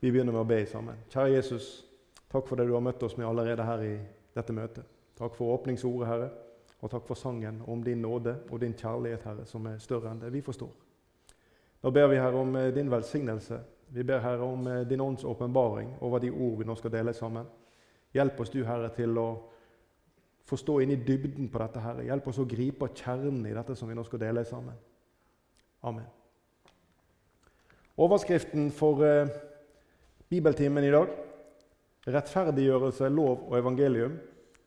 Vi begynner med å be sammen. Kjære Jesus, takk for det du har møtt oss med allerede her i dette møtet. Takk for åpningsordet, Herre, og takk for sangen om din nåde og din kjærlighet, Herre, som er større enn det vi forstår. Nå ber vi, Herre, om eh, din velsignelse. Vi ber, Herre, om eh, din ånds åpenbaring over de ord vi nå skal dele sammen. Hjelp oss, du, Herre, til å forstå inn i dybden på dette, Herre. Hjelp oss å gripe kjernen i dette som vi nå skal dele sammen. Amen. Overskriften for eh, bibeltimen i dag rettferdiggjørelse, lov og evangelium.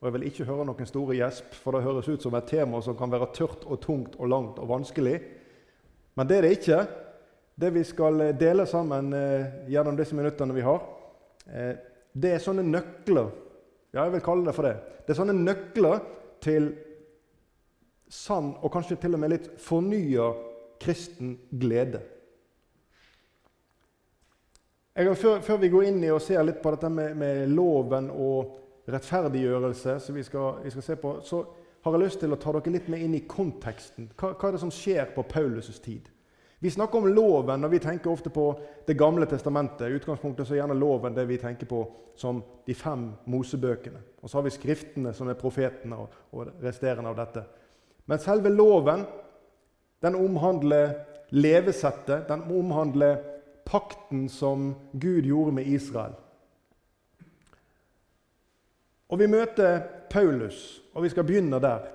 Og Jeg vil ikke høre noen store gjesp, for det høres ut som et tema som kan være tørt og tungt og langt og vanskelig. Men det er det ikke. Det vi skal eh, dele sammen eh, gjennom disse minuttene vi har, eh, det er sånne nøkler Ja, jeg vil kalle det for det. Det er sånne nøkler til sann og kanskje til og med litt fornya kristen glede. Før, før, vi går inn i og ser litt på dette med, med loven og rettferdiggjørelse, som vi skal, vi skal, se på, så har jeg lyst til å ta dere litt med inn i konteksten. Hva, hva er det som skjer på Paulus' tid? Vi snakker om loven, og vi tenker ofte på Det gamle testamentet. I utgangspunktet så er gjerne loven det vi tenker på som de fem Mosebøkene. Og så har vi Skriftene, som er profetene og, og resterende av dette. Men selve loven den omhandler levesettet. Den omhandler pakten som Gud gjorde med Israel. Og Vi møter Paulus, og vi skal begynne der.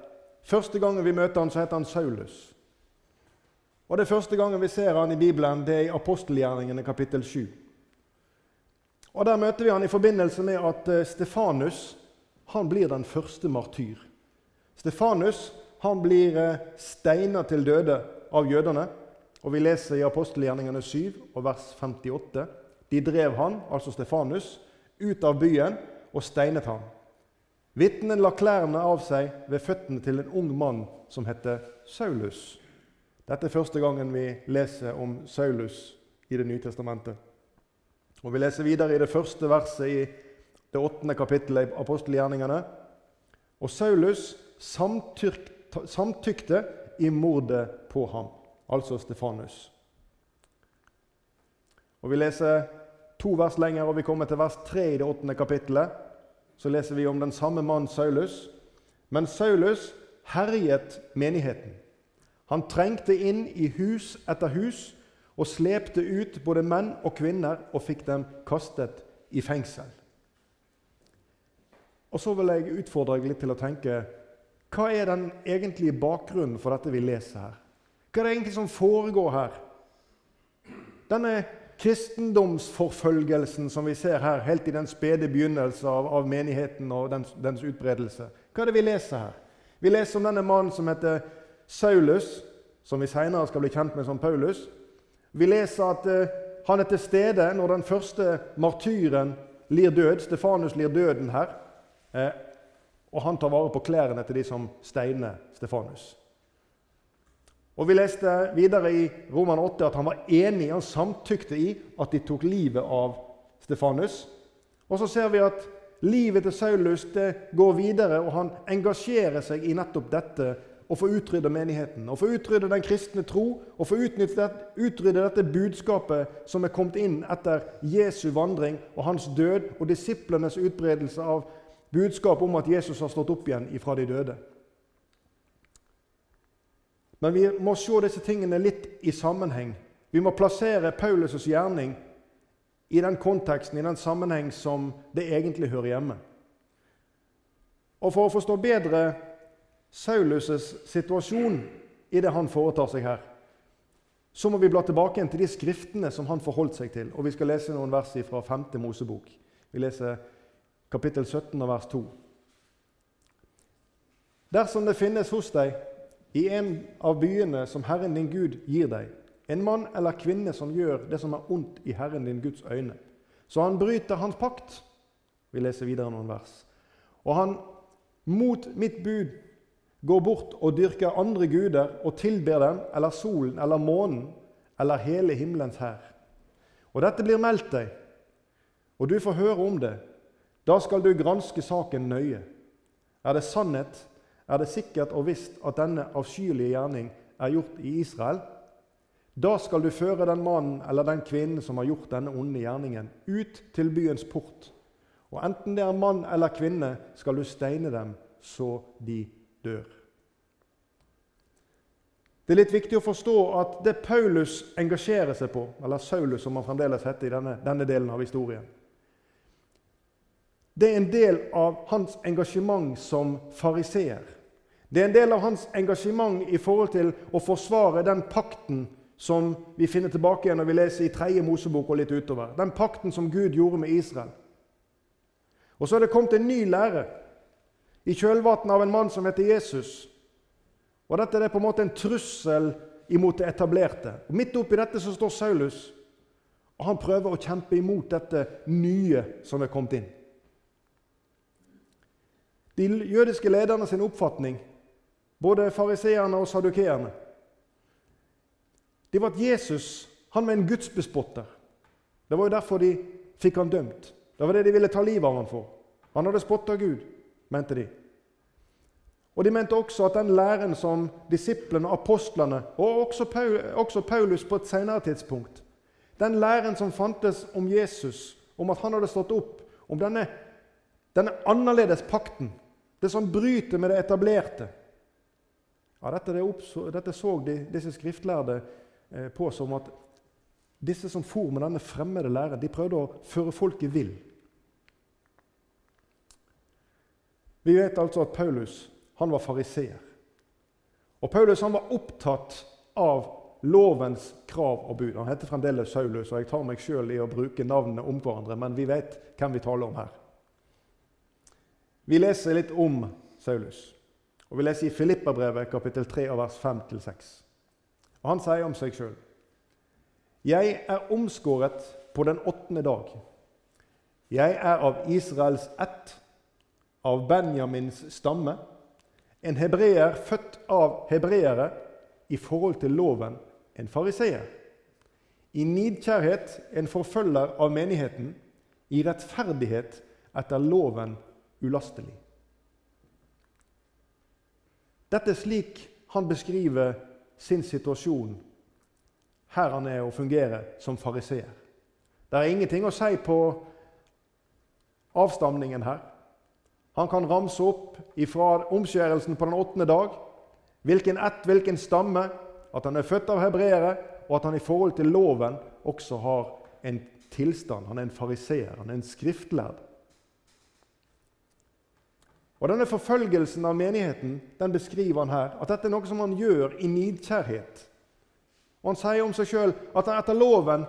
Første gangen vi møter han, så heter han Saulus. Og Det første gangen vi ser han i Bibelen, det er i apostelgjerningene kapittel 7. Og Der møter vi han i forbindelse med at eh, Stefanus han blir den første martyr. Stefanus han blir eh, steina til døde av jødene. Og Vi leser i apostelgjerningene 7 og vers 58. De drev han, altså Stefanus, ut av byen og steinet ham. Vitnen la klærne av seg ved føttene til en ung mann som heter Saulus. Dette er første gangen vi leser om Saulus i Det nye testamentet. Og Vi leser videre i det første verset i det åttende kapittelet i apostelgjerningene. Og Saulus samtykte i mordet på ham altså Stefanus. Og Vi leser to vers lenger, og vi kommer til vers 3 i det åttende kapittelet. Så leser vi om den samme mannen Saulus. Men Saulus herjet menigheten. Han trengte inn i hus etter hus og slepte ut både menn og kvinner og fikk dem kastet i fengsel. Og Så vil jeg utfordre deg litt til å tenke hva er den egentlige bakgrunnen for dette vi leser her? Hva er det egentlig som foregår her? Denne kristendomsforfølgelsen som vi ser her, helt i den spede begynnelse av, av menigheten og dens, dens, utbredelse. Hva er det vi leser her? Vi leser om denne mannen som heter Saulus, som vi senere skal bli kjent med som Paulus. Vi leser at uh, han er til stede når den første martyren lir død. Stefanus lir døden her. Uh, og han tar vare på klærne til de som steiner Stefanus. Og Vi leste videre i Roman 8 at han var enig, han samtykte i at de tok livet av Stefanus. Og så ser vi at livet til Saulus går videre, og han engasjerer seg i nettopp dette å få utrydde menigheten, å få utrydde den kristne tro, og få utrydde dette budskapet som er kommet inn etter Jesu vandring og hans død, og disiplenes utbredelse av budskapet om at Jesus har stått opp igjen ifra de døde. Men vi må se disse tingene litt i sammenheng. Vi må plassere Paulus' gjerning i den konteksten, i den sammenheng som det egentlig hører hjemme. Og For å forstå bedre Saulus' situasjon i det han foretar seg her, så må vi bla tilbake til de skriftene som han forholdt seg til. Og Vi skal lese noen vers fra 5. Mosebok. Vi leser kapittel 17 og vers 2. Dersom det finnes hos deg i en av byene som Herren din Gud gir deg, en mann eller kvinne som gjør det som er ondt i Herren din Guds øyne, så han bryter hans pakt Vi leser videre noen vers. Og han mot mitt bud går bort og dyrker andre guder og tilber dem, eller solen eller månen eller hele himmelens hær. Og dette blir meldt deg, og du får høre om det. Da skal du granske saken nøye. Er det sannhet er det sikkert og visst at denne avskyelige gjerning er gjort i Israel. Da skal du føre den mannen eller den kvinnen som har gjort denne onde gjerningen, ut til byens port. Og enten det er mann eller kvinne, skal du steine dem så de dør. Det er litt viktig å forstå at det Paulus engasjerer seg på, eller Saulus som han fremdeles heter i denne, denne delen av historien, det er en del av hans engasjement som fariseer. Det er en del av hans engasjement i forhold til å forsvare den pakten som vi finner tilbake igjen når vi leser i 3. Mosebok og litt utover. Den pakten som Gud gjorde med Israel. Og så er det kommet en ny lære i kjølvannet av en mann som heter Jesus. Og Dette er på en måte en trussel imot det etablerte. Og Midt oppi dette så står Saulus, og han prøver å kjempe imot dette nye som er kommet inn. De jødiske lederne sin oppfatning, både fariseerne og sadukeerne, det var at Jesus han var en gudsbespotter. Det var jo derfor de fikk han dømt. Det var det de ville ta livet av ham for. Han hadde spotta Gud, mente de. Og De mente også at den læren som disiplene, apostlene og også Paulus på et senere tidspunkt Den læren som fantes om Jesus, om at han hadde stått opp, om denne, denne annerledes pakten, det som bryter med det etablerte ja, dette, det dette så de, disse skriftlærde Eh, på som at disse som for med denne fremmede læren, de prøvde å føre folket vill. Vi vet altså at Paulus han var fariseer. Og Paulus han var opptatt av lovens krav og bud. Han heter fremdeles Saulus, og jeg tar meg sjøl i å bruke navnene om hverandre, men vi vet hvem vi taler om her. Vi leser litt om Saulus, og vi leser i Filippabrevet kapittel 3 vers 5-6. Og Han sier om seg sjøl.: Jeg er omskåret på den åttende dag. Jeg er av Israels ett, av Benjamins stamme, en hebreer født av hebreere, i forhold til loven en fariseer. I nidkjærhet en forfølger av menigheten, i rettferdighet etter loven ulastelig. Dette er slik han beskriver sin situasjon her han er og fungerer som fariseer. Det er ingenting å si på avstamningen her. Han kan ramse opp fra omskjærelsen på den åttende dag hvilken ett, hvilken stamme, at han er født av hebreere, og at han i forhold til loven også har en tilstand. Han er en fariseer, han er en skriftlærd. Og Denne forfølgelsen av menigheten den beskriver han her. At dette er noe som han gjør i nidkjærhet. Og Han sier om seg sjøl at etter loven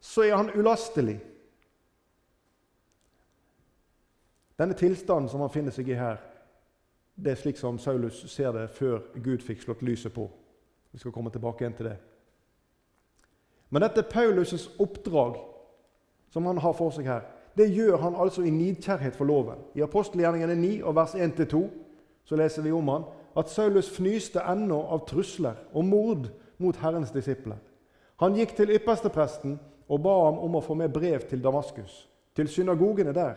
så er han ulastelig. Denne tilstanden som han finner seg i her, det er slik som Saulus ser det før Gud fikk slått lyset på. Vi skal komme tilbake igjen til det. Men dette er Paulus' oppdrag som han har for seg her. Det gjør han altså i nidkjærhet for loven. I apostelgjerningene 9 og vers 1-2 så leser vi om han at Saulus fnyste ennå av trusler og mord mot Herrens disipler. Han gikk til ypperstepresten og ba ham om å få med brev til Damaskus, til synagogene der,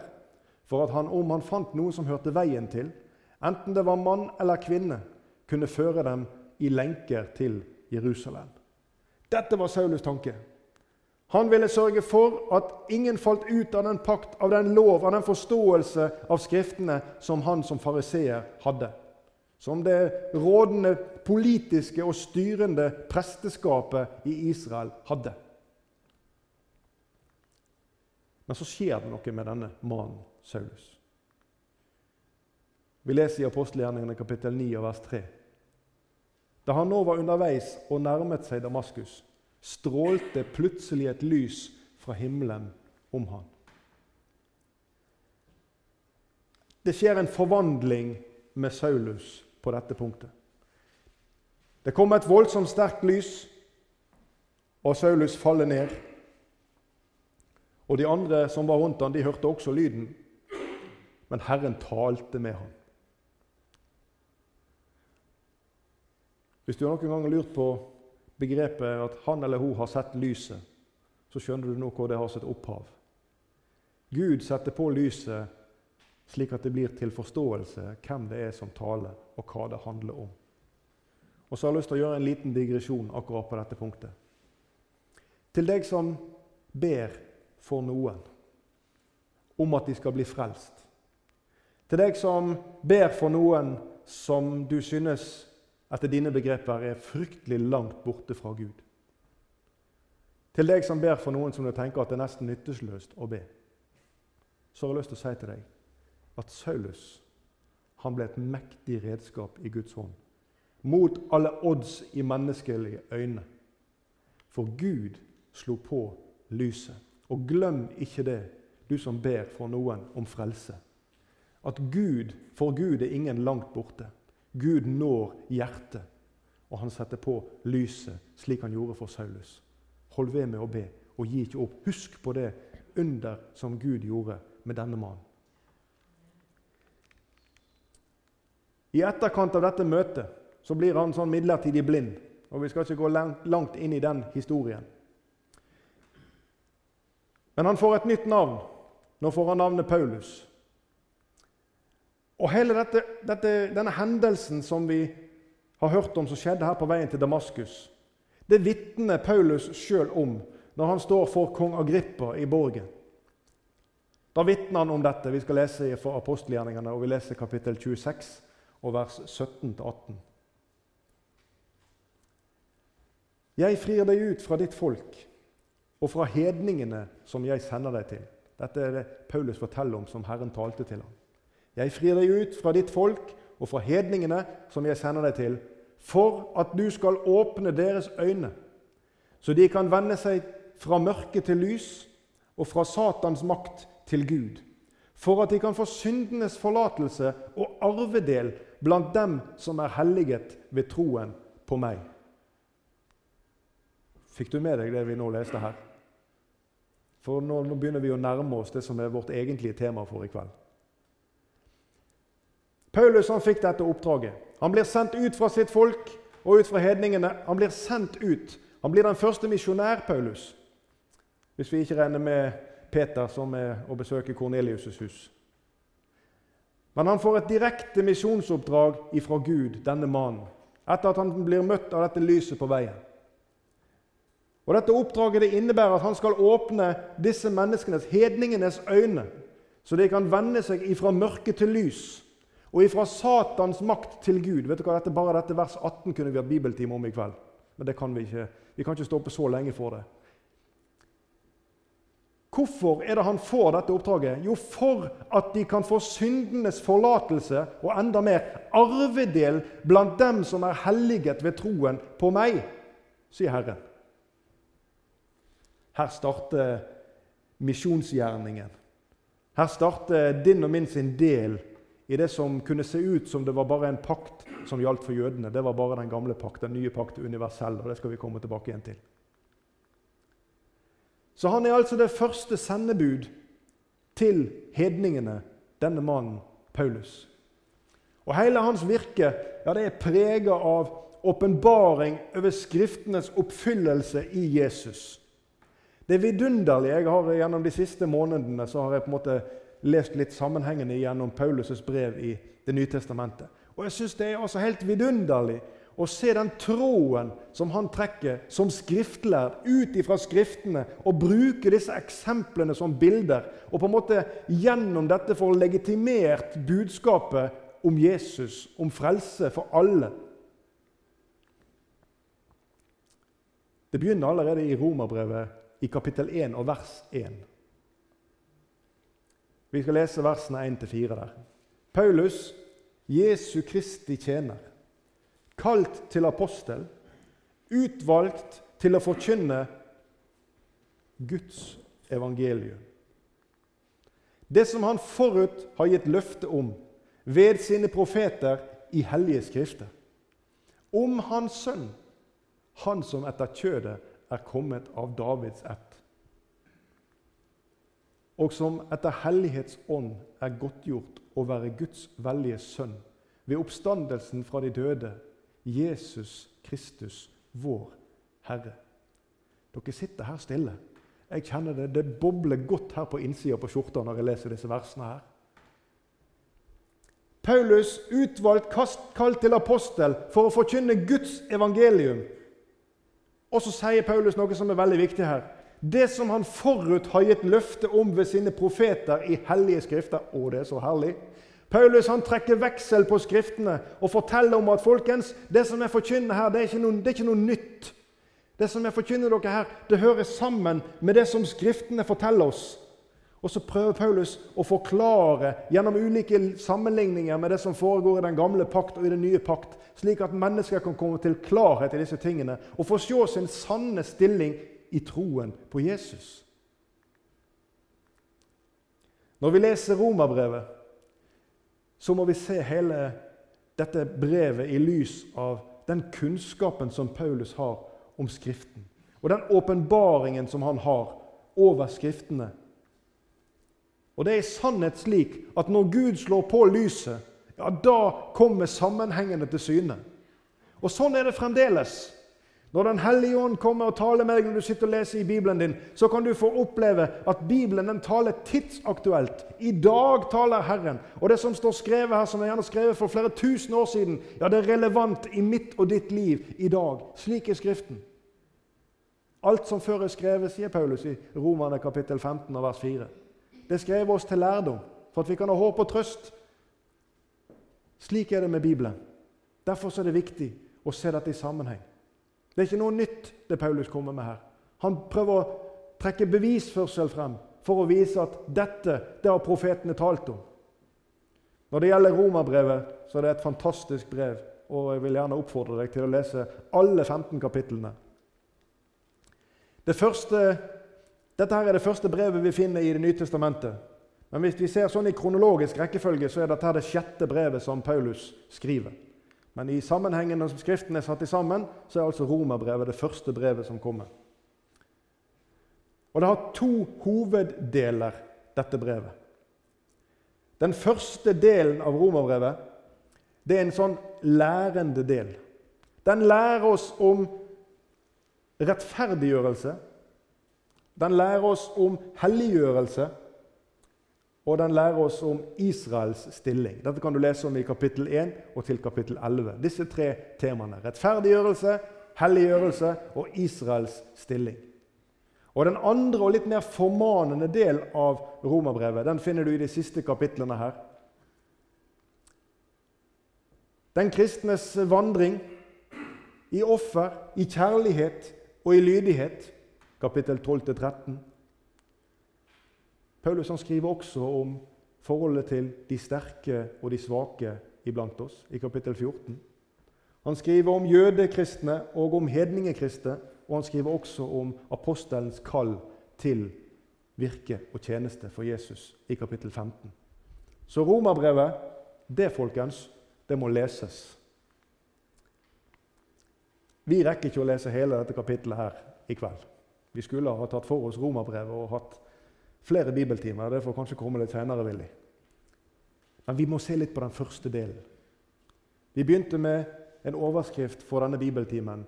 for at han, om han fant noe som hørte veien til, enten det var mann eller kvinne, kunne føre dem i lenker til Jerusalem. Dette var Saulus tanke. Han ville sørge for at ingen falt ut av den pakt, av den lov, av den forståelse av Skriftene som han som fariseer hadde. Som det rådende politiske og styrende presteskapet i Israel hadde. Men så skjer det noe med denne mannen Saulus. Vi leser i apostelgjerningene kapittel 9 vers 3. Da han nå var underveis og nærmet seg Damaskus, strålte plutselig et lys fra himmelen om han. Det skjer en forvandling med Saulus på dette punktet. Det kommer et voldsomt sterkt lys, og Saulus faller ned. Og De andre som var rundt ham, de hørte også lyden, men Herren talte med ham. Hvis du noen gang har lurt på begrepet at han eller hun har sett lyset, så skjønner du nå hvor det har sitt opphav. Gud setter på lyset slik at det blir til forståelse hvem det er som taler, og hva det handler om. Og så har jeg lyst til å gjøre en liten digresjon akkurat på dette punktet. Til deg som ber for noen om at de skal bli frelst. Til deg som ber for noen som du synes etter dine begreper er fryktelig langt borte fra Gud. Til deg som ber for noen som du tenker at det er nesten nytteløst å be, så har jeg lyst til å si til deg at Saulus han ble et mektig redskap i Guds hånd. Mot alle odds i menneskelige øyne. For Gud slo på lyset. Og glem ikke det, du som ber for noen om frelse. At Gud, for Gud er ingen langt borte. Gud når hjertet, og han setter på lyset, slik han gjorde for Saulus. Hold ved med å be, og gi ikke opp. Husk på det under som Gud gjorde med denne mannen. I etterkant av dette møtet så blir han sånn midlertidig blind. og Vi skal ikke gå langt inn i den historien. Men han får et nytt navn. Nå får han navnet Paulus. Og hele dette, dette, denne hendelsen som vi har hørt om som skjedde her på veien til Damaskus, det vitner Paulus sjøl om når han står for kong Agrippa i borgen. Da vitner han om dette. Vi skal lese fra apostelgjerningene, og vi leser kapittel 26 og vers 17-18. Jeg frir deg ut fra ditt folk og fra hedningene som jeg sender deg til. Dette er det Paulus forteller om som Herren talte til ham. Jeg frir deg ut fra ditt folk og fra hedningene som jeg sender deg til, for at du skal åpne deres øyne, så de kan vende seg fra mørke til lys og fra Satans makt til Gud, for at de kan få syndenes forlatelse og arvedel blant dem som er helliget ved troen på meg. Fikk du med deg det vi nå leste her? For nå, nå begynner vi å nærme oss det som er vårt egentlige tema for i kveld. Paulus han fikk dette oppdraget. Han blir sendt ut fra sitt folk og ut fra hedningene. Han blir sendt ut. Han blir den første misjonær, Paulus. Hvis vi ikke regner med Peter, som er å besøke Kornelius' hus. Men han får et direkte misjonsoppdrag ifra Gud, denne mannen, etter at han blir møtt av dette lyset på veien. Og Dette oppdraget det innebærer at han skal åpne disse menneskenes, hedningenes, øyne, så de kan vende seg ifra mørke til lys og ifra Satans makt til Gud. Vet du hva, dette, Bare dette vers 18 kunne vi hatt bibeltime om i kveld. Men det kan vi ikke. Vi kan ikke stoppe så lenge for det. Hvorfor er det han får dette oppdraget? Jo, for at de kan få syndenes forlatelse og enda mer arvedel blant dem som er helliget ved troen på meg, sier Herren. Her starter misjonsgjerningen. Her starter din og min sin del i det som kunne se ut som det var bare en pakt som gjaldt for jødene. Det var bare den gamle pakt, den nye pakt, universell. og Det skal vi komme tilbake igjen til. Så han er altså det første sendebud til hedningene, denne mannen Paulus. Og Hele hans virke ja, det er prega av åpenbaring over Skriftenes oppfyllelse i Jesus. Det vidunderlige vidunderlig. Jeg har Gjennom de siste månedene så har jeg på en måte lest litt sammenhengende gjennom Paulus' brev i Det nye testamentet. Og jeg syns det er altså helt vidunderlig å se den tråden som han trekker som skriftlærd ut ifra Skriftene, og bruke disse eksemplene som bilder, og på en måte gjennom dette få legitimert budskapet om Jesus, om frelse for alle. Det begynner allerede i Romerbrevet i kapittel 1 og vers 1. Vi skal lese versene 1-4 der. Paulus, Jesu Kristi tjener, kalt til apostel, utvalgt til å forkynne Guds evangelium. Det som han forut har gitt løfte om ved sine profeter i hellige skrifter. Om hans sønn, han som etter kjødet er kommet av Davids ett og som etter hellighetsånd er godtgjort å være Guds veldige sønn ved oppstandelsen fra de døde, Jesus Kristus, vår Herre. Dere sitter her stille. Jeg kjenner det, det bobler godt her på innsida på skjorta når jeg leser disse versene her. Paulus, utvalgt, kalt til apostel for å forkynne Guds evangelium. Og så sier Paulus noe som er veldig viktig her. Det som han forut har gitt løfte om ved sine profeter i hellige skrifter. Å, det er så herlig. Paulus han trekker veksel på Skriftene og forteller om at folkens, det som jeg forkynner her, det er ikke noe, er ikke noe nytt. Det som jeg forkynner dere her, det hører sammen med det som Skriftene forteller oss. Og så prøver Paulus å forklare gjennom ulike sammenligninger med det som foregår i den gamle pakt og i den nye pakt, slik at mennesker kan komme til klarhet i disse tingene og få se sin sanne stilling i troen på Jesus. Når vi leser Romerbrevet, så må vi se hele dette brevet i lys av den kunnskapen som Paulus har om Skriften, og den åpenbaringen som han har over Skriftene. Og det er i sannhet slik at når Gud slår på lyset, ja, da kommer sammenhengene til syne. Og sånn er det fremdeles. Når Den hellige ånd kommer og taler med deg når du sitter og leser i Bibelen din, så kan du få oppleve at Bibelen den taler tidsaktuelt. I dag taler Herren. Og det som står skrevet her, som er gjerne skrevet for flere tusen år siden, ja, det er relevant i mitt og ditt liv i dag. Slik er Skriften. Alt som før er skrevet, sier Paulus i Romane kapittel 15 og vers 4. Det skrev oss til lærdom, for at vi kan ha håp og trøst. Slik er det med Bibelen. Derfor er det viktig å se dette i sammenheng. Det er ikke noe nytt det Paulus kommer med her. Han prøver å trekke bevisførsel frem for å vise at dette det har profetene talt om. Når det gjelder romerbrevet, så er det et fantastisk brev. Og jeg vil gjerne oppfordre deg til å lese alle 15 kapitlene. Det første, dette her er det første brevet vi finner i Det nye testamentet. Men hvis vi ser sånn i kronologisk rekkefølge, så er dette det sjette brevet som Paulus skriver. Men i sammenhengen når Skriften er satt sammen, så er altså romerbrevet det første brevet som kommer. Og Det har to hoveddeler, dette brevet. Den første delen av romerbrevet det er en sånn lærende del. Den lærer oss om rettferdiggjørelse. Den lærer oss om helliggjørelse og den lærer oss om Israels stilling. Dette kan du lese om i kapittel 1 og til kapittel 11. Disse tre temaene. Rettferdiggjørelse, helliggjørelse og Israels stilling. Og Den andre og litt mer formanende del av romerbrevet den finner du i de siste kapitlene her. Den kristnes vandring i offer, i kjærlighet og i lydighet, kapittel 12-13. Paulus skriver også om forholdet til de sterke og de svake iblant oss, i kapittel 14. Han skriver om jødekristne og om hedningekristne, og han skriver også om apostelens kall til virke og tjeneste for Jesus i kapittel 15. Så romerbrevet, det folkens, det må leses. Vi rekker ikke å lese hele dette kapittelet her i kveld. Vi skulle ha tatt for oss romerbrevet og hatt flere bibeltimer. Det får kanskje komme litt senere, Willy. Men vi må se litt på den første delen. Vi begynte med en overskrift for denne bibeltimen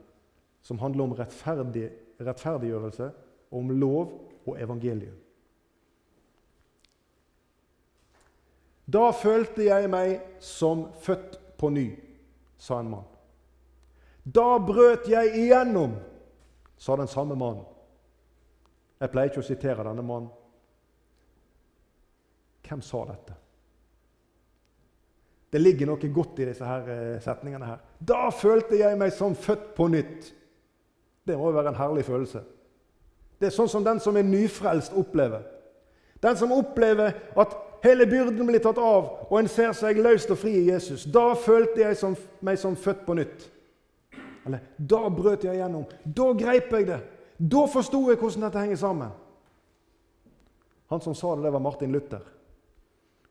som handler om rettferdig, rettferdiggjørelse, om lov og evangelium. Da følte jeg meg som født på ny, sa en mann. Da brøt jeg igjennom, sa den samme mannen. Jeg pleier ikke å sitere denne mannen, hvem sa dette? Det ligger noe godt i disse her eh, setningene. her. Da følte jeg meg som født på nytt. Det må jo være en herlig følelse. Det er sånn som den som er nyfrelst, opplever. Den som opplever at hele byrden blir tatt av, og en ser seg løst og fri i Jesus. Da følte jeg som, meg som født på nytt. Eller da brøt jeg gjennom. Da greip jeg det. Da forsto jeg hvordan dette henger sammen. Han som sa det, det var Martin Luther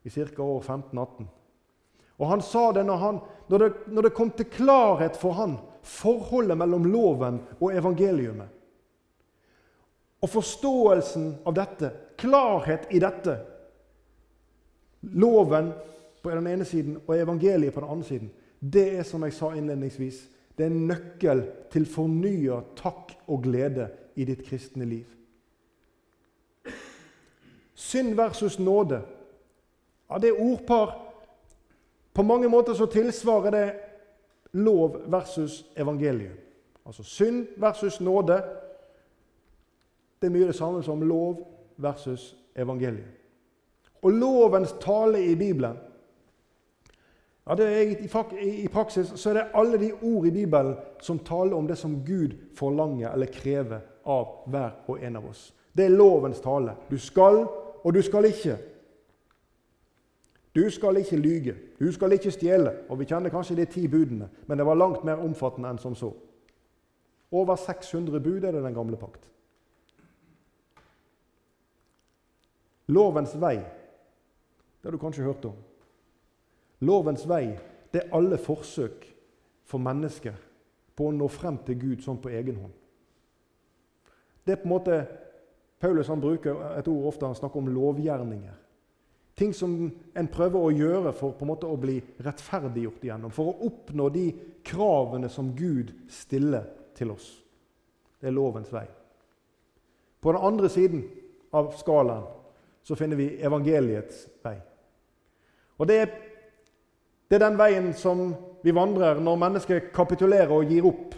i ca. år 1518. Og Han sa det når, han, når det når det kom til klarhet for han, forholdet mellom loven og evangeliumet. Og forståelsen av dette, klarhet i dette Loven på den ene siden og evangeliet på den andre siden. Det er som jeg sa innledningsvis, det er en nøkkel til fornya takk og glede i ditt kristne liv. Synd versus nåde ja, det ordpar På mange måter så tilsvarer det lov versus evangelium. Altså synd versus nåde. Det er mye det samme som lov versus evangeliet. Og lovens tale i Bibelen ja, er, I praksis så er det alle de ord i Bibelen som taler om det som Gud forlanger eller krever av hver og en av oss. Det er lovens tale. Du skal, og du skal ikke. Du skal ikke lyge, du skal ikke stjele. Og Vi kjenner kanskje de ti budene, men det var langt mer omfattende enn som så. Over 600 bud er det den gamle pakt. Lovens vei, det har du kanskje hørt om. Lovens vei det er alle forsøk for mennesker på å nå frem til Gud sånn på egen hånd. Det er på en måte, Paulus han bruker et ord ofte han snakker om lovgjerninger. Ting som en prøver å gjøre for på en måte å bli rettferdiggjort igjennom. For å oppnå de kravene som Gud stiller til oss. Det er lovens vei. På den andre siden av skalaen så finner vi evangeliets vei. Og det er, det er den veien som vi vandrer når mennesker kapitulerer og gir opp.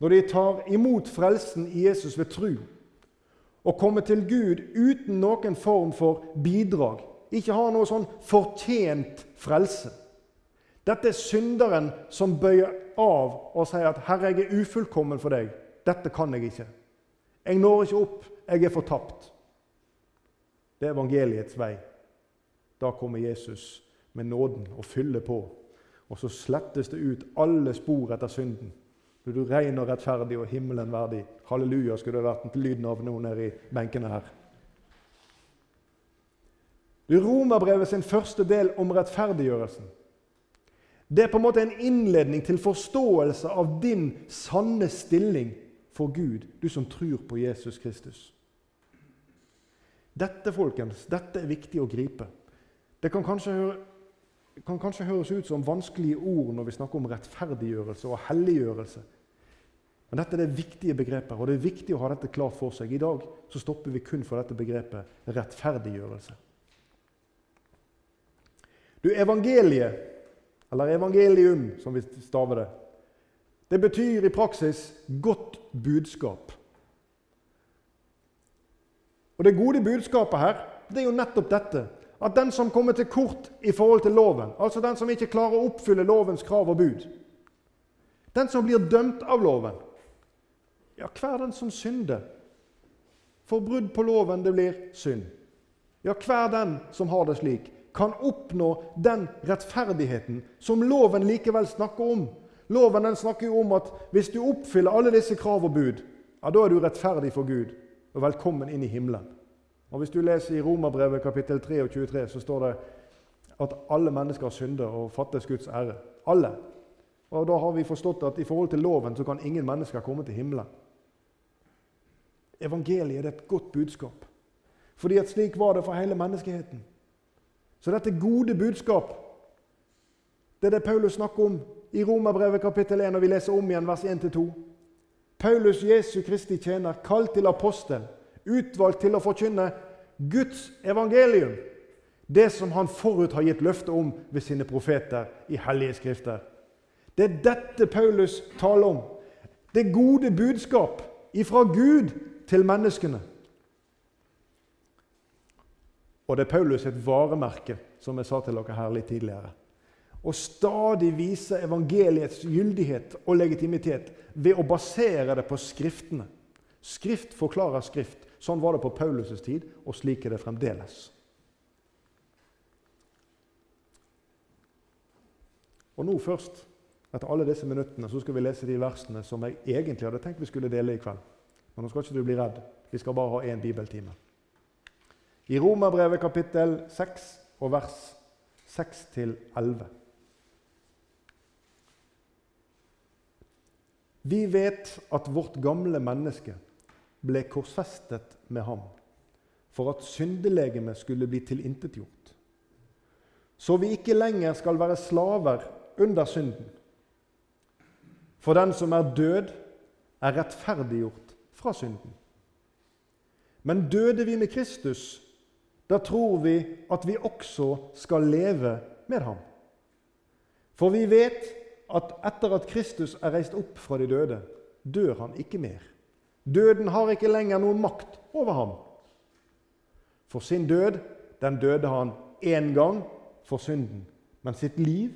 Når de tar imot frelsen i Jesus ved tru og kommer til Gud uten noen form for bidrag ikke har noe sånn fortjent frelse. Dette er synderen som bøyer av og sier at 'Herre, jeg er ufullkommen for deg. Dette kan jeg ikke.' 'Jeg når ikke opp. Jeg er fortapt.' Det er evangeliets vei. Da kommer Jesus med nåden og fyller på. Og så slettes det ut alle spor etter synden. Du ren og rettferdig og himmelen verdig. Halleluja skulle det vært lyden av noen nede i benkene her. Romerbrevet sin første del om rettferdiggjørelsen. Det er på en måte en innledning til forståelse av din sanne stilling for Gud, du som tror på Jesus Kristus. Dette folkens, dette er viktig å gripe. Det kan kanskje, høre, kan kanskje høres ut som vanskelige ord når vi snakker om rettferdiggjørelse og helliggjørelse. Men dette er viktige begrepet, og det er viktig å ha dette klart for seg. I dag så stopper vi kun for dette begrepet rettferdiggjørelse. Du, evangeliet, eller evangelium, som vi staver det, det betyr i praksis godt budskap. Og Det gode budskapet her det er jo nettopp dette. At den som kommer til kort i forhold til loven, altså den som ikke klarer å oppfylle lovens krav og bud, den som blir dømt av loven Ja, hver den som synder. For brudd på loven, det blir synd. Ja, hver den som har det slik kan oppnå den rettferdigheten som loven likevel snakker om. Loven den snakker jo om at hvis du oppfyller alle disse krav og bud, ja, da er du rettferdig for Gud og velkommen inn i himmelen. Og Hvis du leser i Romerbrevet kapittel 3 og 23, så står det at alle mennesker synder og fattes Guds ære. Alle. Og Da har vi forstått at i forhold til loven så kan ingen mennesker komme til himmelen. Evangeliet er et godt budskap. Fordi at slik var det for hele menneskeheten. Så dette gode budskap, det er det Paulus snakker om i Romerbrevet kapittel 1, og vi leser om igjen vers 1-2. Paulus, Jesu Kristi tjener, kalt til apostel, utvalgt til å forkynne Guds evangelium. Det som han forut har gitt løfte om ved sine profeter i hellige skrifter. Det er dette Paulus taler om. Det gode budskap ifra Gud til menneskene. Og det er Paulus et varemerke, som jeg sa til dere her litt tidligere. Å stadig vise evangeliets gyldighet og legitimitet ved å basere det på Skriftene. Skrift forklarer Skrift. Sånn var det på Paulus' tid, og slik er det fremdeles. Og nå først, etter alle disse minuttene, så skal vi lese de versene som jeg egentlig hadde tenkt vi skulle dele i kveld. Men nå skal ikke du bli redd. Vi skal bare ha én bibeltime. I Romerbrevet kapittel 6 og vers 6-11. Vi vet at vårt gamle menneske ble korsfestet med ham for at syndelegemet skulle bli tilintetgjort, så vi ikke lenger skal være slaver under synden. For den som er død, er rettferdiggjort fra synden. Men døde vi med Kristus, da tror vi at vi også skal leve med ham. For vi vet at etter at Kristus er reist opp fra de døde, dør han ikke mer. Døden har ikke lenger noen makt over ham. For sin død, den døde han én gang for synden. Men sitt liv,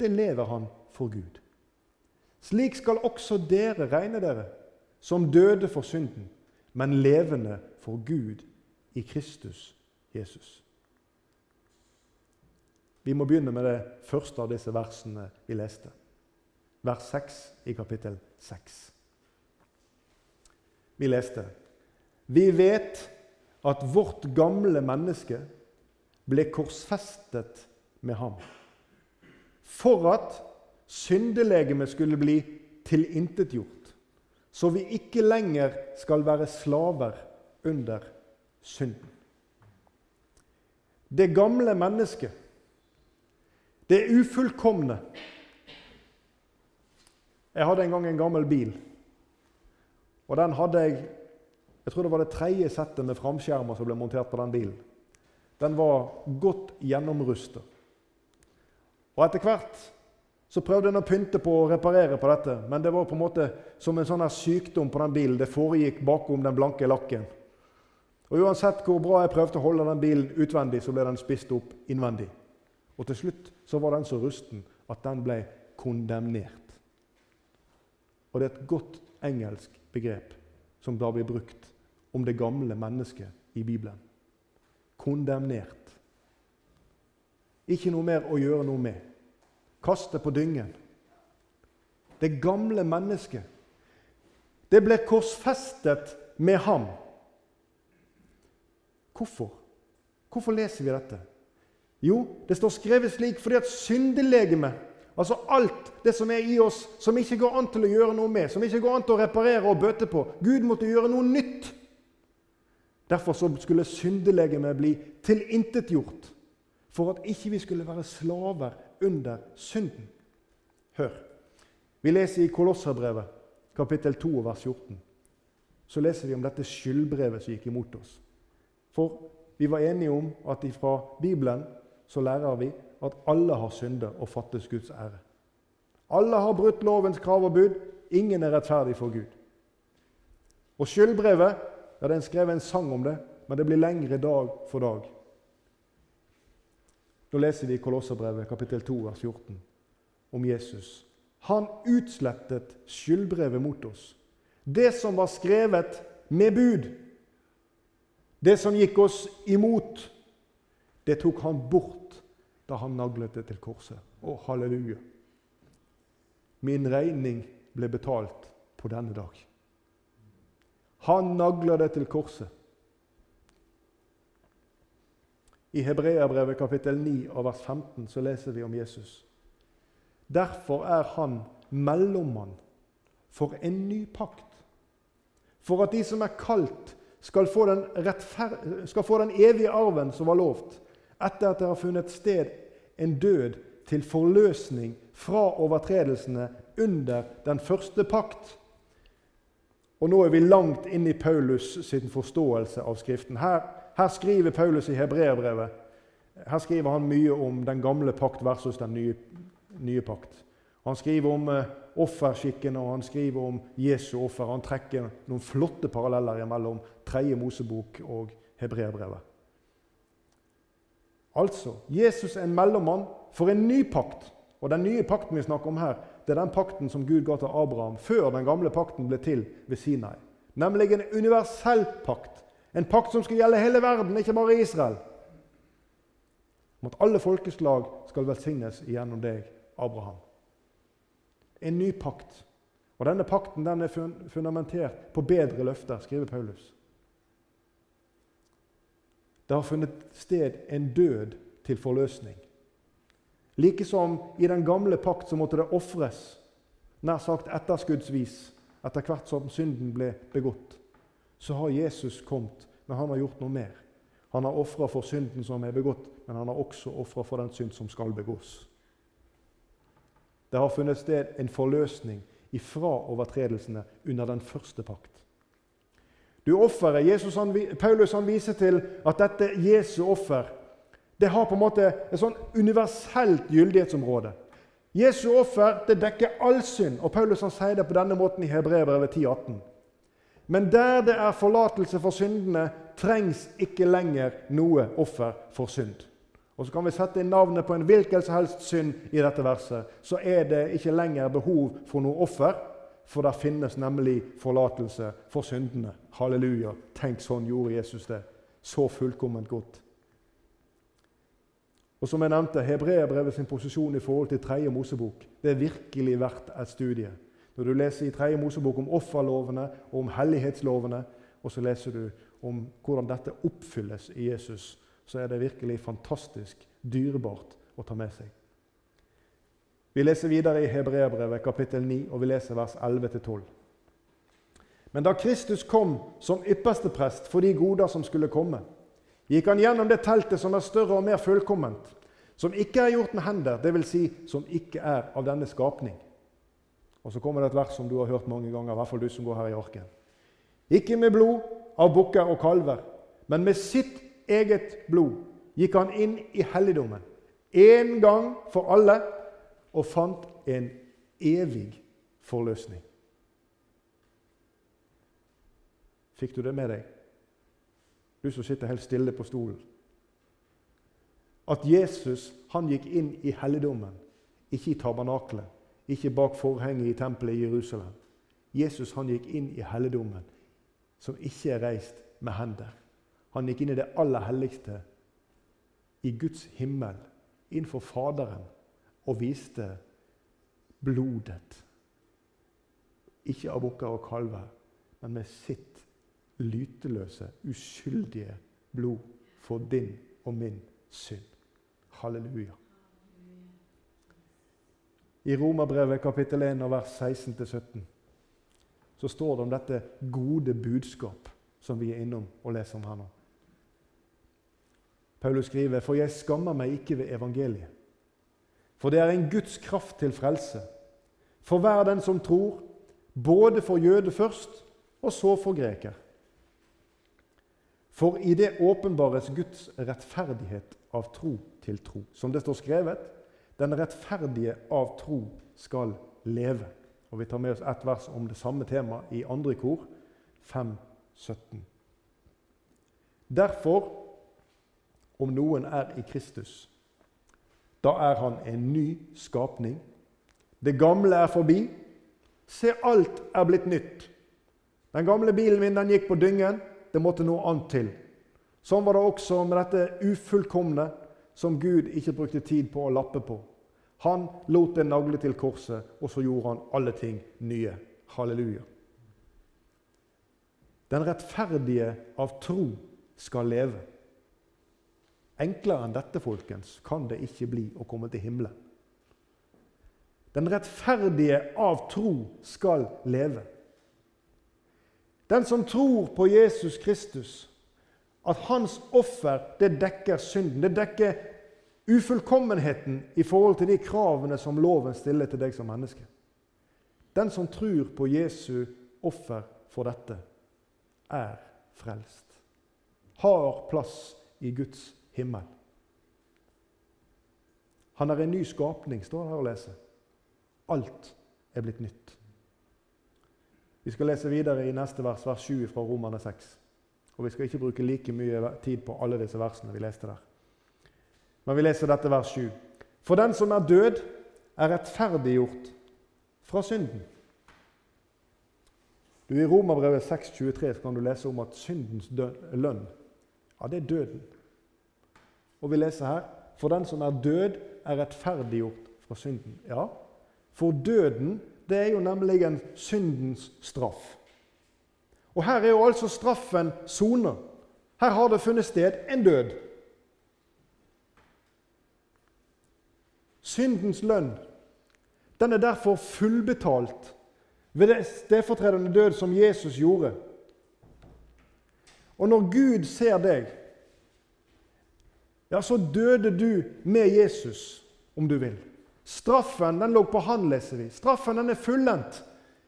det lever han for Gud. Slik skal også dere regne dere, som døde for synden, men levende for Gud i Kristus Jesus. Vi må begynne med det første av disse versene vi leste. Vers 6 i kapittel 6. Vi leste Vi vet at vårt gamle menneske ble korsfestet med ham, for at syndelegemet skulle bli tilintetgjort, så vi ikke lenger skal være slaver under synden. Det gamle mennesket det ufullkomne. Jeg hadde en gang en gammel bil. Og den hadde jeg Jeg tror det var det tredje settet med framskjermer som ble montert på den bilen. Den var godt gjennomrusta. Og etter hvert så prøvde en å pynte på og reparere på dette, men det var på en måte som en sånn her sykdom på den bilen. Det foregikk bakom den blanke lakken. Og Uansett hvor bra jeg prøvde å holde den bilen utvendig, så ble den spist opp innvendig. Og til slutt så var den så rusten at den ble kondemnert. Og det er et godt engelsk begrep som da blir brukt om det gamle mennesket i Bibelen. Kondemnert. Ikke noe mer å gjøre noe med. Kaste på dyngen. Det gamle mennesket. Det ble korsfestet med ham. Hvorfor? Hvorfor leser vi dette? Jo, det står skrevet slik fordi at syndelegemet, altså alt det som er i oss, som ikke går an til å gjøre noe med, som ikke går an til å reparere og bøte på Gud måtte gjøre noe nytt. Derfor skulle syndelegemet bli tilintetgjort, for at ikke vi skulle være slaver under synden. Hør. Vi leser i Kolosserbrevet, kapittel 2, vers 14. Så leser vi om dette skyldbrevet som gikk imot oss. For vi var enige om at fra Bibelen så lærer vi at alle har syndet og fattes Guds ære. Alle har brutt lovens krav og bud. Ingen er rettferdig for Gud. Og skyldbrevet ja, Den skrev en sang om det, men det blir lengre dag for dag. Nå leser vi i Kolosserbrevet kapittel 2, vers 14 om Jesus. Han utslettet skyldbrevet mot oss. Det som var skrevet med bud. Det som gikk oss imot. Det tok han bort da han naglet det til korset. Å, halleluja! Min regning ble betalt på denne dag. Han nagler det til korset. I Hebreabrevet kapittel 9 av vers 15 så leser vi om Jesus. Derfor er han mellommann for en ny pakt. For at de som er kalt, skal få skal få den evige arven som var lovt etter at det har funnet sted en død til forløsning fra overtredelsene under den første pakt. Og Nå er vi langt inn i Paulus sin forståelse av Skriften. Her, her skriver Paulus i Hebreerbrevet her skriver han mye om den gamle pakt versus den nye, nye pakt. Han skriver om eh, offerskikken og han skriver om Jesu offer. Han trekker noen flotte paralleller mellom Tredje Mosebok og Hebreerbrevet. Altså, Jesus er en mellommann for en ny pakt. Og Den nye pakten vi snakker om her, det er den pakten som Gud ga til Abraham før den gamle pakten ble til ved Sinai. Nemlig en universell pakt. En pakt som skal gjelde hele verden, ikke bare Israel. Om at alle folkeslag skal velsignes gjennom deg, Abraham. En ny pakt. Og Denne pakten den er fundamentert på bedre løfter, skriver Paulus. Det har funnet sted en død til forløsning. Likesom i den gamle pakt så måtte det ofres, nær sagt etterskuddsvis, etter hvert som synden ble begått. Så har Jesus kommet, men han har gjort noe mer. Han har ofra for synden som er begått, men han har også ofra for den synd som skal begås. Det har funnet sted en forløsning ifra overtredelsene under den første pakt. Du offeret Jesus, han, Paulus han viser til at dette Jesu offer det har på en måte et sånn universelt gyldighetsområde. Jesu offer det dekker all synd, og Paulus han sier det på denne måten i Hebrevet 10,18. Men der det er forlatelse for syndene, trengs ikke lenger noe offer for synd. Og Så kan vi sette inn navnet på en hvilken som helst synd i dette verset. Så er det ikke lenger behov for noe offer, for der finnes nemlig forlatelse for syndene. Halleluja. Tenk, sånn gjorde Jesus det. Så fullkomment godt. Og som jeg nevnte, Hebreerbrevet sin posisjon i forhold til tredje Mosebok det er virkelig verdt et studie. Når du leser i tredje Mosebok om offerlovene og om hellighetslovene, og så leser du om hvordan dette oppfylles i Jesus, så er det virkelig fantastisk dyrebart å ta med seg. Vi leser videre i Hebreerbrevet kapittel 9, og vi leser vers 11-12. Men da Kristus kom som ypperste prest for de goder som skulle komme, gikk han gjennom det teltet som er større og mer fullkomment, som ikke er gjort med hender, dvs. Si, som ikke er av denne skapning. Og Så kommer det et vers som du har hørt mange ganger, i hvert fall du som går her i arken. Ikke med blod av bukker og kalver, men med sitt eget blod gikk han inn i helligdommen én gang for alle og fant en evig forløsning. Fikk du det med deg, du som sitter helt stille på stolen? At Jesus han gikk inn i helligdommen, ikke i tabernaklet, ikke bak forhenget i tempelet i Jerusalem. Jesus han gikk inn i helligdommen, som ikke er reist med hender. Han gikk inn i det aller helligste, i Guds himmel, innenfor Faderen, og viste blodet. Ikke av bukker og kalver, men med sitt lyteløse, uskyldige blod for din og min synd. Halleluja. I Romerbrevet kapittel 1 vers 16-17 så står det om dette gode budskap som vi er innom og leser om her nå. Paulus skriver, 'For jeg skammer meg ikke ved evangeliet.' For det er en Guds kraft til frelse. For hver den som tror, både for jøde først, og så for greker. For i det åpenbares Guds rettferdighet av tro til tro. Som det står skrevet, den rettferdige av tro skal leve. Og Vi tar med oss ett vers om det samme temaet i andre kor, 5, 17. Derfor, om noen er i Kristus, da er han en ny skapning. Det gamle er forbi. Se, alt er blitt nytt. Den gamle bilen min den gikk på dyngen. Det måtte noe annet til. Sånn var det også med dette ufullkomne som Gud ikke brukte tid på å lappe på. Han lot det nagle til korset, og så gjorde han alle ting nye. Halleluja. Den rettferdige av tro skal leve. Enklere enn dette folkens, kan det ikke bli å komme til himmelen. Den rettferdige av tro skal leve. Den som tror på Jesus Kristus, at hans offer det dekker synden, det dekker ufullkommenheten i forhold til de kravene som loven stiller til deg som menneske. Den som tror på Jesu offer for dette, er frelst. Har plass i Guds himmel. Han er en ny skapning, står det her å lese. Alt er blitt nytt. Vi skal lese videre i neste vers, vers 7 fra Romerne 6. Og Vi skal ikke bruke like mye tid på alle disse versene vi leste der. Men vi leser dette vers 7. For den som er død, er rettferdiggjort fra synden. Du, I Romerbrevet 6,23 kan du lese om at syndens lønn ja, det er døden. Og vi leser her For den som er død, er rettferdiggjort fra synden. Ja, for døden det er jo nemlig en syndens straff. Og her er jo altså straffen sona. Her har det funnet sted en død. Syndens lønn den er derfor fullbetalt ved det stedfortredende død som Jesus gjorde. Og når Gud ser deg ja, så døde du med Jesus, om du vil. Straffen den lå på han, leser vi. Straffen den er fullendt.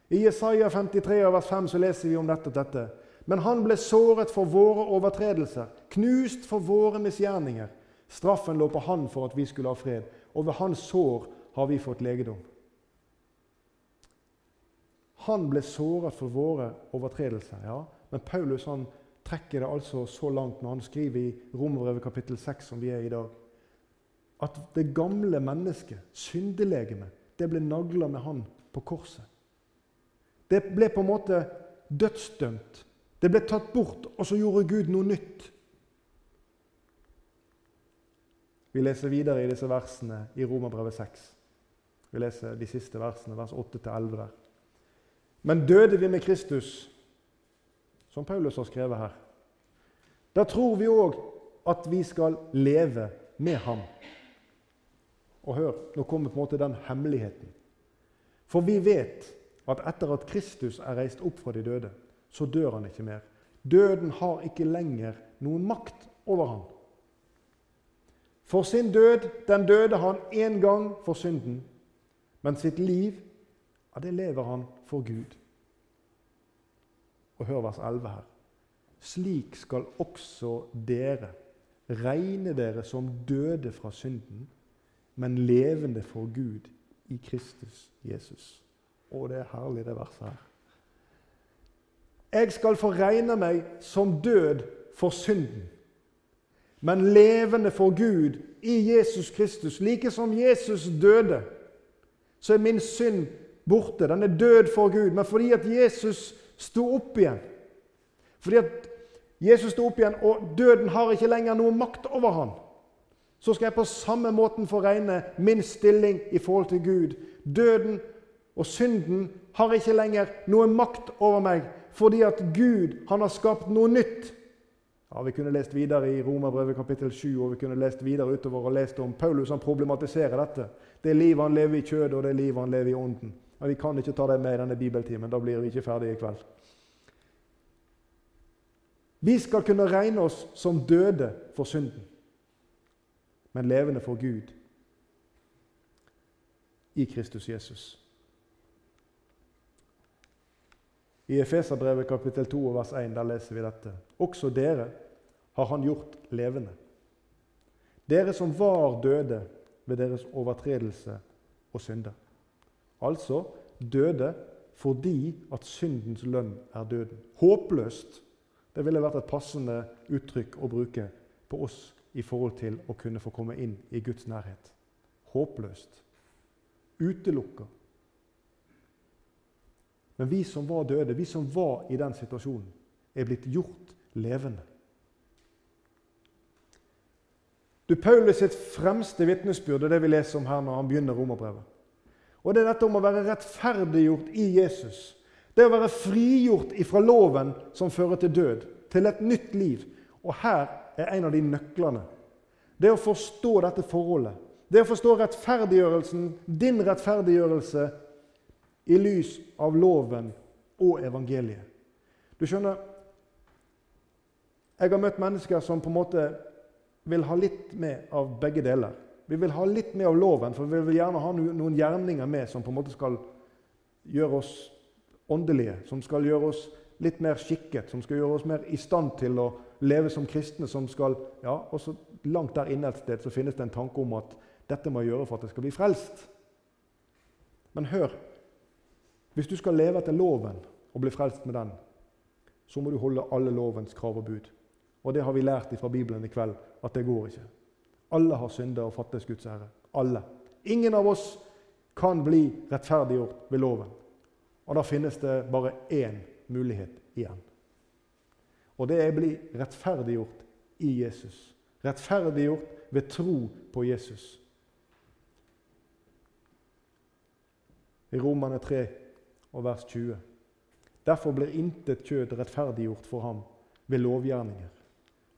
I Jesaja 53, vers 5 så leser vi om dette og dette. Men han ble såret for våre overtredelser, knust for våre misgjerninger. Straffen lå på han for at vi skulle ha fred, og ved hans sår har vi fått legedom. Han ble såret for våre overtredelser. ja. Men Paulus han trekker det altså så langt når han skriver i Romerbrevet kapittel 6, som vi er i dag, at det gamle mennesket, syndelegemet, det ble nagla med han på korset. Det ble på en måte dødsdømt. Det ble tatt bort, og så gjorde Gud noe nytt. Vi leser videre i disse versene i Romerbrevet 6. Vi leser de siste versene, vers 8-11 der. Men døde vi med Kristus, som Paulus har skrevet her, da tror vi òg at vi skal leve med ham. Og hør, nå kommer på en måte den hemmeligheten. For vi vet at etter at Kristus er reist opp fra de døde, så dør han ikke mer. Døden har ikke lenger noen makt over ham. For sin død, den døde han én gang for synden, men sitt liv, ja, det lever han for Gud. Og hør vers 11 her. Slik skal også dere regne dere som døde fra synden, men levende for Gud i Kristus Jesus. Å, det er herlig, det verset her. Jeg skal få regne meg som død for synden, men levende for Gud i Jesus Kristus. Like som Jesus døde, så er min synd borte. Den er død for Gud. Men fordi at Jesus sto opp igjen, fordi at Jesus sto opp igjen, og døden har ikke lenger noe makt over ham, så skal jeg på samme måten få regne min stilling i forhold til Gud. Døden og synden har ikke lenger noe makt over meg, fordi at Gud han har skapt noe nytt. Ja, Vi kunne lest videre i Romerbrevet kapittel 7 og vi kunne lest videre utover og lest om Paulus han problematiserer dette. Det er livet han lever i kjødet, og det er livet han lever i ånden. Ja, vi kan ikke ta det med i denne bibeltimen. Da blir vi ikke ferdige i kveld. Vi skal kunne regne oss som døde for synden, men levende for Gud i Kristus Jesus. I Efeserbrevet kapittel 2 vers 1 der leser vi dette. Også dere har han gjort levende. Dere som var døde ved deres overtredelse og synder. Altså døde fordi at syndens lønn er døden. Håpløst. Det ville vært et passende uttrykk å bruke på oss i forhold til å kunne få komme inn i Guds nærhet. Håpløst. Utelukka. Men vi som var døde, vi som var i den situasjonen, er blitt gjort levende. Du, Paulus sitt fremste vitnesbyrd er det vi leser om her når han begynner romerbrevet. Og Det er dette om å være rettferdiggjort i Jesus. Det å være frigjort ifra loven som fører til død, til et nytt liv. Og her er en av de nøklene. Det å forstå dette forholdet. Det å forstå rettferdiggjørelsen, din rettferdiggjørelse i lys av loven og evangeliet. Du skjønner, jeg har møtt mennesker som på en måte vil ha litt med av begge deler. Vi vil ha litt mer av loven, for vi vil gjerne ha noen gjerninger med som på en måte skal gjøre oss åndelige, som skal gjøre oss litt mer skikket, som skal gjøre oss mer i stand til å leve som kristne. som skal, ja, også Langt der inne et sted så finnes det en tanke om at dette må jeg gjøre for at jeg skal bli frelst. Men hør, hvis du skal leve etter loven og bli frelst med den, så må du holde alle lovens krav og bud. Og det har vi lært fra Bibelen i kveld, at det går ikke. Alle har synda og fattes Guds ære. Alle. Ingen av oss kan bli rettferdiggjort ved loven. Og da finnes det bare én mulighet igjen. Og det er å bli rettferdiggjort i Jesus. Rettferdiggjort ved tro på Jesus. I Romane 3 og vers 20. Derfor blir intet kjød rettferdiggjort for ham ved lovgjerninger.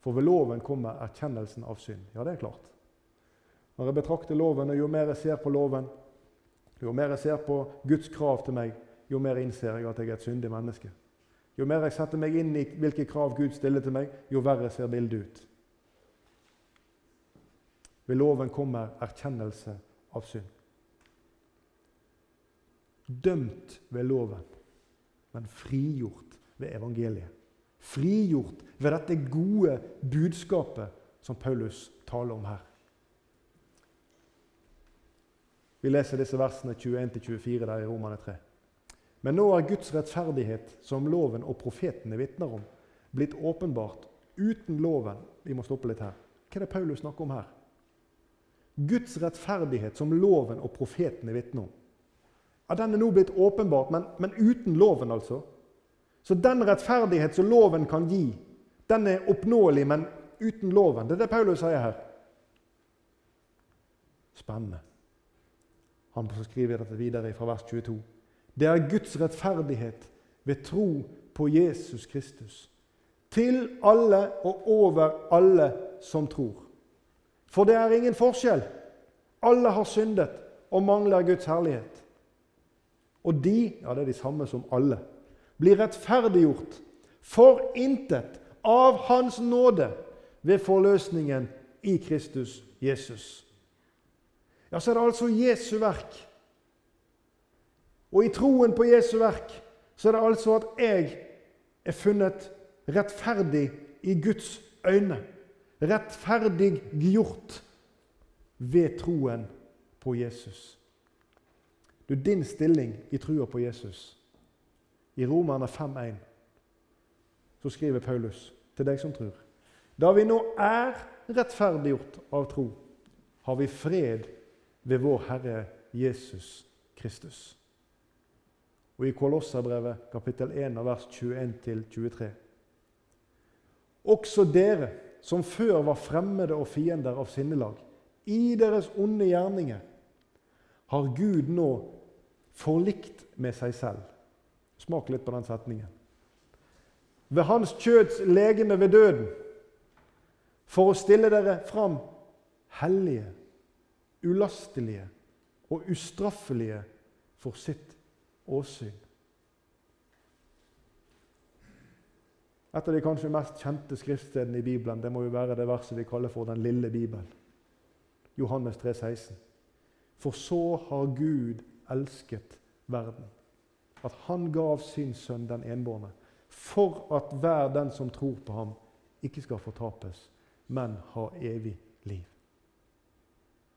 For ved loven kommer erkjennelsen av synd. Ja, det er klart. Når jeg betrakter loven, og jo mer jeg ser på loven, jo mer jeg ser på Guds krav til meg, jo mer innser jeg at jeg er et syndig menneske. Jo mer jeg setter meg inn i hvilke krav Gud stiller til meg, jo verre ser bildet ut. Ved loven kommer erkjennelse av synd dømt ved loven, men frigjort ved evangeliet. Frigjort ved dette gode budskapet som Paulus taler om her. Vi leser disse versene 21-24 der i Romane 3. Men nå er Guds rettferdighet, som loven og profetene vitner om, blitt åpenbart uten loven. Vi må stoppe litt her. Hva er det Paulus snakker om her? Guds rettferdighet, som loven og profetene vitner om. Ja, Den er nå blitt åpenbart, men, men uten loven, altså. Så den rettferdighet som loven kan gi, den er oppnåelig, men uten loven. Det er det Paulus sier her. Spennende. Han skriver dette videre fra vers 22. Det er Guds rettferdighet ved tro på Jesus Kristus. Til alle og over alle som tror. For det er ingen forskjell. Alle har syndet og mangler Guds herlighet. Og de, ja det er de samme som alle, blir rettferdiggjort for intet av Hans nåde ved forløsningen i Kristus Jesus. Ja, så er det altså Jesu verk. Og i troen på Jesu verk så er det altså at jeg er funnet rettferdig i Guds øyne. Rettferdiggjort ved troen på Jesus. Du, Din stilling i trua på Jesus I Romerne 5,1 så skriver Paulus til deg som tror. Da vi nå er rettferdiggjort av tro, har vi fred ved vår Herre Jesus Kristus. Og i Kolosserbrevet kapittel 1 vers 21-23. Også dere som før var fremmede og fiender av sinnelag, i deres onde gjerninger, har Gud nå forlikt med seg selv. Smak litt på den setningen. Ved hans kjøds legeme ved døden, for å stille dere fram hellige, ulastelige og ustraffelige for sitt åsyn. Et av de kanskje mest kjente skriftstedene i Bibelen det må jo være det verset vi kaller for Den lille Bibelen. Johannes 3, 16. For så har Gud elsket verden, at han gav sin sønn den enbårne, for at hver den som tror på ham, ikke skal fortapes, men ha evig liv.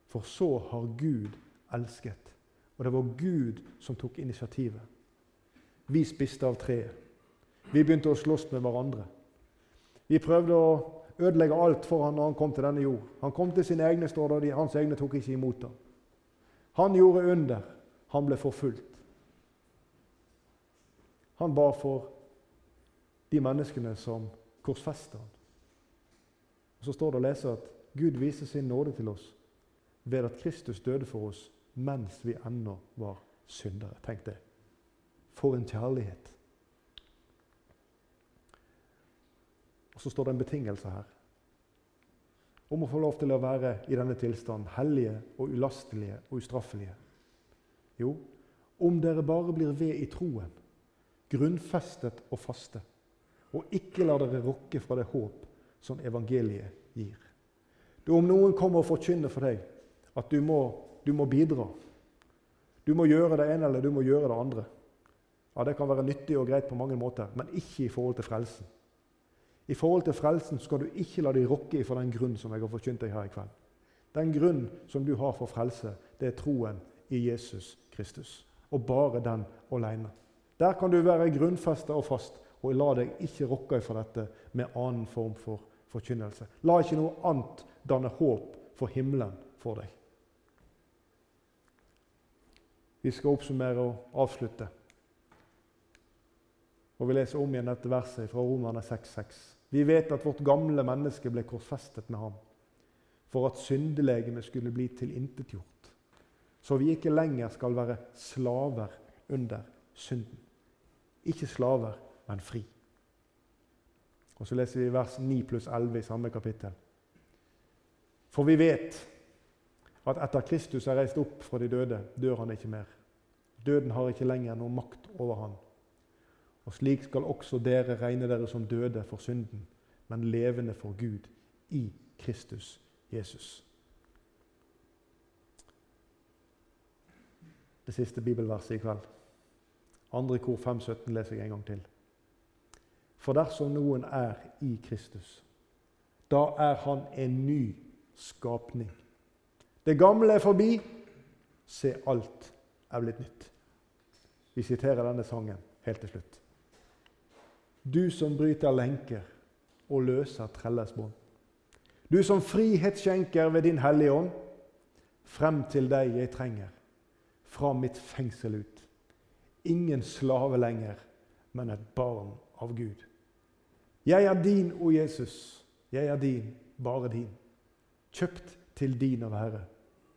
For så har Gud elsket. Og det var Gud som tok initiativet. Vi spiste av treet. Vi begynte å slåss med hverandre. Vi prøvde å ødelegge alt for han når han kom til denne jord. Han kom til sine egne, står det, og hans egne tok ikke imot ham. Han gjorde under. Han ble forfulgt. Han ba for de menneskene som korsfester ham. Og Så står det å lese at Gud viser sin nåde til oss ved at Kristus døde for oss mens vi ennå var syndere. Tenk det. For en kjærlighet. Og så står det en betingelse her om å få lov til å være i denne tilstanden hellige og ulastelige og ustraffelige. Jo, om dere bare blir ved i troen, grunnfestet og faste, og ikke la dere rokke fra det håp som evangeliet gir. Du, om noen kommer og forkynner for deg at du må, du må bidra, du må gjøre det ene eller du må gjøre det andre, ja, det kan være nyttig og greit på mange måter, men ikke i forhold til frelsen. I forhold til frelsen skal du ikke la deg rokke ifra den grunn som jeg har forkynt deg her i kveld. Den grunn som du har for frelse, det er troen i Jesus Kristus. Og bare den alene. Der kan du være grunnfesta og fast, og la deg ikke rokke ifra dette med annen form for forkynnelse. La ikke noe annet danne håp for himmelen for deg. Vi skal oppsummere og avslutte. Og Vi leser om igjen dette verset fra Romerne 6,6. Vi vet at vårt gamle menneske ble korsfestet med ham for at syndelegemet skulle bli tilintetgjort, så vi ikke lenger skal være slaver under synden. Ikke slaver, men fri. Og Så leser vi vers 9 pluss 11 i samme kapittel. For vi vet at etter Kristus er reist opp fra de døde, dør han ikke mer. Døden har ikke lenger noen makt over han. Og slik skal også dere regne dere som døde for synden, men levende for Gud i Kristus Jesus. Det siste bibelverset i kveld. Andre kor 5.17 leser jeg en gang til. For dersom noen er i Kristus, da er han en ny skapning. Det gamle er forbi. Se, alt er blitt nytt. Vi siterer denne sangen helt til slutt. Du som bryter lenker og løser trelles bånd. Du som frihet skjenker ved din Hellige Ånd. Frem til deg jeg trenger, fra mitt fengsel ut. Ingen slave lenger, men et barn av Gud. Jeg er din, o Jesus. Jeg er din, bare din. Kjøpt til din av Herre.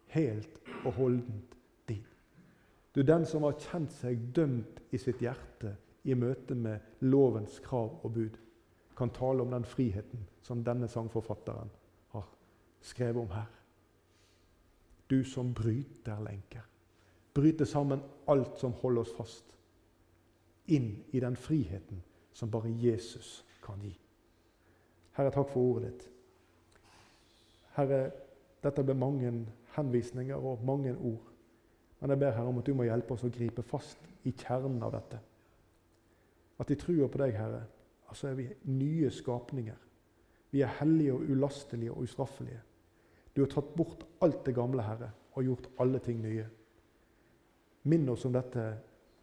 Helt og holdent din. Du den som har kjent seg dømt i sitt hjerte i møte med lovens krav og bud, kan tale om den friheten som denne sangforfatteren har skrevet om her. Du som bryter lenker. Bryter sammen alt som holder oss fast. Inn i den friheten som bare Jesus kan gi. Herre, takk for ordet ditt. Herre, dette ble mange henvisninger og mange ord. Men jeg ber Herre om at du må hjelpe oss å gripe fast i kjernen av dette. At i trua på deg, Herre, altså er vi nye skapninger. Vi er hellige og ulastelige og ustraffelige. Du har tatt bort alt det gamle, Herre, og gjort alle ting nye. Minn oss om dette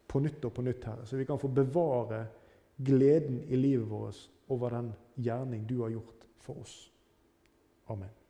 på nytt og på nytt, Herre, så vi kan få bevare gleden i livet vårt over den gjerning du har gjort for oss. Amen.